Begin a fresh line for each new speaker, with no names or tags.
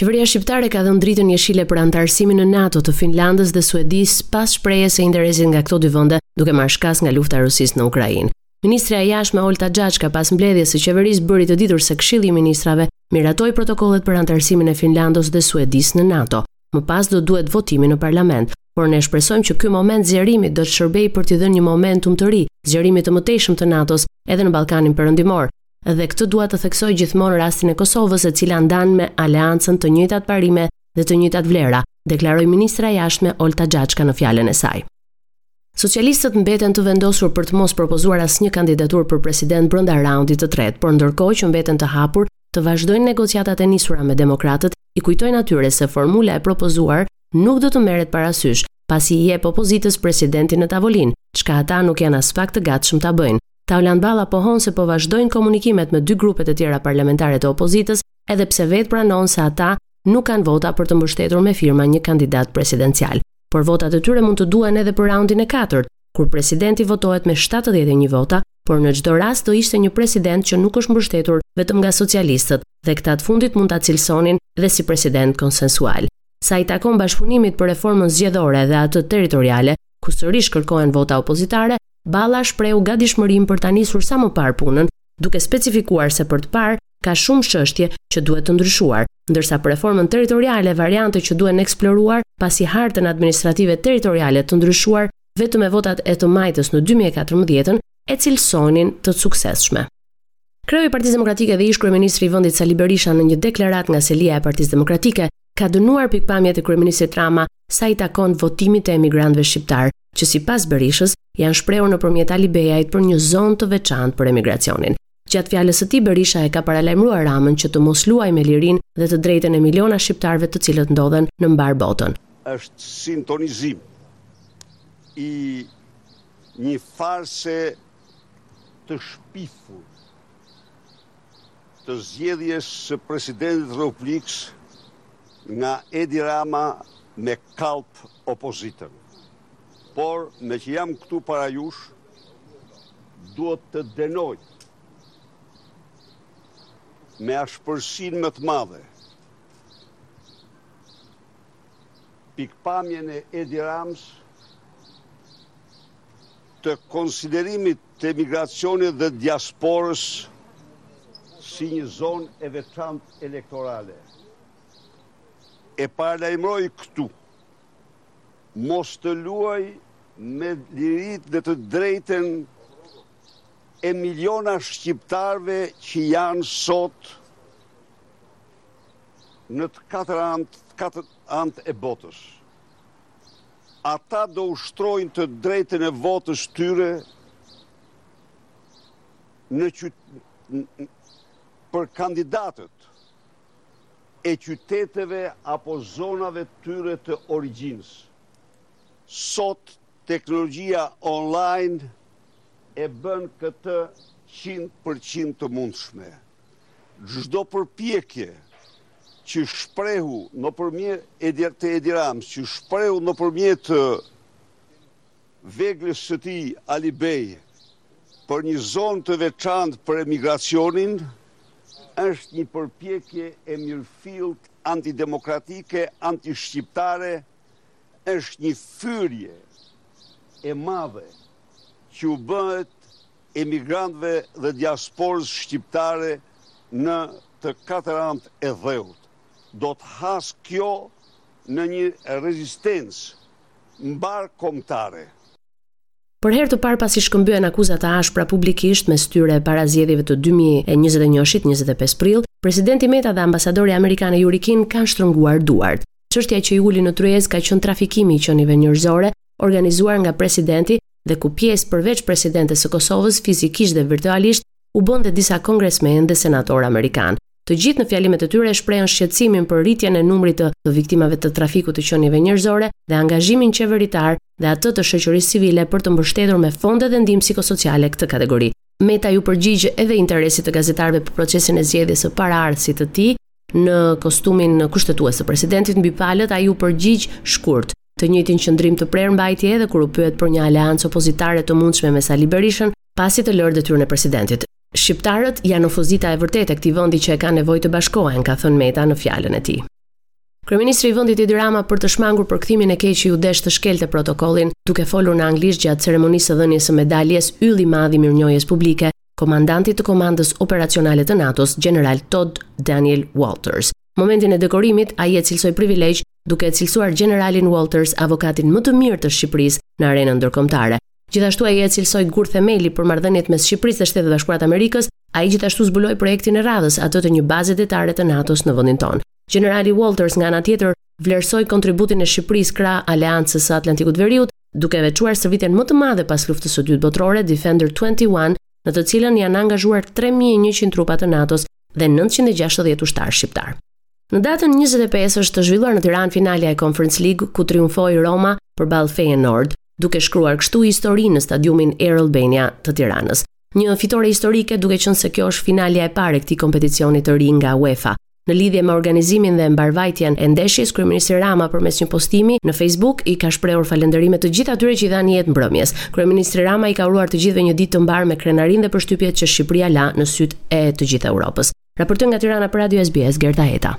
Qeveria shqiptare ka dhënë dritën jeshile për anëtarësimin në NATO të Finlandës dhe Suedisë pas shprehjes së interesit nga këto dy vende, duke marrë shkas nga lufta e Rusisë në Ukrainë. Ministrja e Jashtme Olta Xhaçka pas mbledhjes së qeverisë bëri të ditur se Këshilli i Ministrave miratoi protokollet për anëtarësimin e Finlandës dhe Suedisë në NATO. Më pas do duhet votimi në parlament, por ne shpresojmë që ky moment zgjerimit do të shërbejë për t'i dhënë një momentum të ri zgjerimit të mëtejshëm të NATO-s edhe në Ballkanin Perëndimor, Dhe këtu dua të theksoj gjithmonë rastin e Kosovës e cila ndan me aleancën të njëjtat parime dhe të njëjtat vlera, deklaroi ministrja e jashtme Olta Xhaçka në fjalën e saj. Socialistët mbeten të vendosur për të mos propozuar asnjë kandidaturë për president brenda raundit të tretë, por ndërkohë që mbeten të hapur të vazhdojnë negociatat e nisura me demokratët, i kujtojnë atyre se formula e propozuar nuk do të merret parasysh, pasi i jep opozitës presidentin në tavolinë, çka ata nuk janë aspak të gatshëm ta bëjnë, Taulant Balla pohon se po vazhdojnë komunikimet me dy grupet e tjera parlamentare të opozitës, edhe pse vetë pranon se ata nuk kanë vota për të mbështetur me firma një kandidat presidencial. Por votat e tyre mund të duhen edhe për raundin e katërt, kur presidenti votohet me 71 vota, por në çdo rast do ishte një president që nuk është mbështetur vetëm nga socialistët dhe këta të fundit mund ta cilësonin dhe si president konsensual. Sa i takon bashkëpunimit për reformën zgjedhore dhe atë territoriale, ku sërish kërkohen vota opozitare, Balla shprehu gatishmërinë për ta nisur sa më parë punën, duke specifikuar se për të parën ka shumë çështje që duhen ndryshuar, ndërsa për reformën territoriale variante që duhen eksploruar, pasi hartën administrative territoriale të ndryshuar vetëm me votat e të majtës në dy mijë e katërmbëdhjetë e cilësonin të suksesshme. Kreu i Partisë Demokratike dhe ish-kryeministri i vendit Sali Berisha në një deklaratë nga selia e Partisë Demokratike ka dënuar pikëpamjet e kryeministrit Rama sa i takon votimit të emigrantëve shqiptarë, që sipas Berishës janë shprehur nëpërmjet Alibejait për një zonë të veçantë për emigracionin. Gjatë fjalës së tij Berisha e ka paralajmëruar Ramën që të mos luajë me lirinë dhe të drejtën e miliona shqiptarëve të cilët ndodhen në mbarë botën.
Është sintonizim i një farse të shpifur të zgjedhjes së presidentit Republikës nga Edi Rama me kalp opozitën. Por, meqë jam këtu para jush, duhet të dënoj me ashpërsinë më të madhe pikëpamjen e Edi Ramës të konsiderimit të emigracionit dhe diasporës si një zonë e veçantë elektorale. E paralajmëroj këtu, mos të luajë me liritë dhe të drejtën e miliona shqiptarëve që janë sot në të katër anët, katër anët e botës. Ata do ushtrojnë të drejtën e votës tyre në qyt... për kandidatët e qyteteve apo zonave të tyre të origjinës. Sot teknologjia online e bën këtë qind për qind të mundshme. Çdo përpjekje që shprehu nëpërmjet Edi Ramës, që shprehu nëpërmjet veglës së tij Ali Bej për një zonë të veçantë për emigracionin është një përpjekje e mirëfilltë antidemokratike, antishqiptare, është një fyerje e madhe që u bëhet emigrantëve dhe diasporës shqiptare në të katër anët e dheut. Do të hasë kjo në një rezistencë mbarëkombëtare.
Për herë të parë pasi shkëmbyen akuza të ashpra publikisht mes tyre para zgjedhjeve të dy mijë e njëzet e një-shit, njëzet e pesë prill, Presidenti Meta dhe ambasadorja amerikane Yuri Kim kanë shtrënguar duart. Çështja që i uli në tryezë ka qenë trafikimi i qenieve njerëzore, organizuar nga presidenti dhe ku pjesë përveç presidentes së Kosovës, fizikisht dhe virtualisht, u bënë dhe disa kongresmenë dhe senatorë amerikanë. Të gjithë në fjalimet e tyre shprehën shqetësimin për rritjen e numrit të të viktimave të trafikut të qenieve njerëzore dhe angazhimin qeveritar dhe atë të shoqërisë civile për të mbështetur me fonde dhe ndihmë psikosociale këtë kategori. Meta iu përgjigj edhe interesit të gazetarëve për procesin e zgjedhjes së paraardhësit të tij në kostumin kushtetues të presidentit mbi palët ai u përgjigj shkurt. Të njëjtin qëndrim të prerë mbajti edhe kur u pyet për një aleancë opozitare të mundshme me Sali Berishën, pasi të lërë detyrën e presidentit. Shqiptarët janë opozita e vërtetë e këtij vendi që e kanë nevojë të bashkohen, ka thënë Meta në fjalën e tij. Kryeministri i vendit Edi Rama për të shmangur përkthimin e keq iu desh të shkelte protokollin, duke folur në anglisht gjatë ceremonisë së dhënies së medaljes Ylli i Madh i Mirënjohjes Publike, komandantit të Komandës Operacionale të NATO-s, gjeneral Tod Daniel Wolters. Momentin e dekorimit, ai e cilësoi privilegj duke e cilësuar gjeneralin Wolters avokatin më të mirë të Shqipërisë në arenën ndërkombëtare, Gjithashtu ai e cilësoi gur themeli për marrëdhëniet mes Shqipërisë dhe Shteteve të Bashkuara të Amerikës, ai gjithashtu zbuloi projektin e radhës, atë të një baze detare të NATO-s në vendin tonë. Gjenerali Wolters nga ana tjetër vlerësoi kontributin e Shqipërisë krah Aleancës së Atlantikut Veriut, duke e veçuar stërvitjen më të madhe pas Luftës së Dytë Botërore Defender 21, në të cilën janë angazhuar 3100 trupa të NATO-s dhe 960 ushtarë shqiptarë. Në datën 25 është zhvilluar në Tiranë finalja e Conference League ku triumfoi Roma përballë Feyenoord. duke shkruar kështu histori në stadiumin Air Albania të Tiranës. Një fitore historike duke qenë se kjo është finalja e parë e këtij kompeticioni të ri nga UEFA. Në lidhje me organizimin dhe mbarëvajtjen e ndeshjes, kryeministri Rama përmes një postimi në Facebook i ka shprehur falënderime të gjithë atyre që i dhanë jetë mbrëmjes. Kryeministri Rama i ka uruar të gjithëve një ditë të mbarë me krenarinë dhe përshtypjet që Shqipëria la në sytë e të gjithë Europës. Raportoi nga Tirana për Radio SBS Gerta Heta.